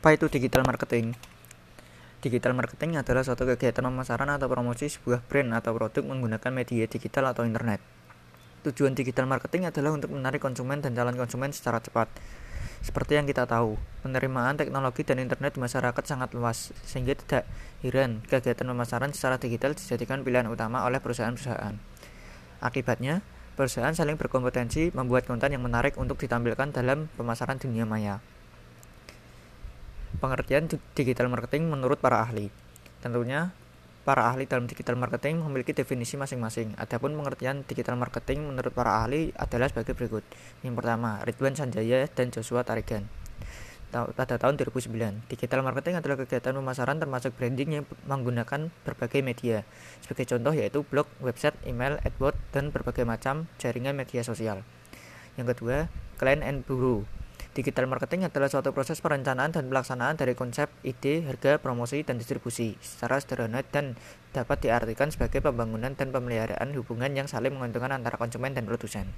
Apa itu digital marketing? Digital marketing adalah suatu kegiatan pemasaran atau promosi sebuah brand atau produk menggunakan media digital atau internet. Tujuan digital marketing adalah untuk menarik konsumen dan calon konsumen secara cepat. Seperti yang kita tahu, penerimaan teknologi dan internet di masyarakat sangat luas, sehingga tidak heran kegiatan pemasaran secara digital dijadikan pilihan utama oleh perusahaan-perusahaan. Akibatnya, perusahaan saling berkompetensi membuat konten yang menarik untuk ditampilkan dalam pemasaran dunia maya. Pengertian digital marketing menurut para ahli. Tentunya, para ahli dalam digital marketing memiliki definisi masing-masing. Adapun pengertian digital marketing menurut para ahli adalah sebagai berikut. Yang pertama, Ridwan Sanjaya dan Joshua Tarigan. Pada tahun 2009, digital marketing adalah kegiatan pemasaran termasuk branding yang menggunakan berbagai media. Sebagai contoh yaitu blog, website, email, AdWords, dan berbagai macam jaringan media sosial. Yang kedua, Client and Bureau Digital marketing adalah suatu proses perencanaan dan pelaksanaan dari konsep, ide, harga, promosi, dan distribusi secara sederhana dan dapat diartikan sebagai pembangunan dan pemeliharaan hubungan yang saling menguntungkan antara konsumen dan produsen.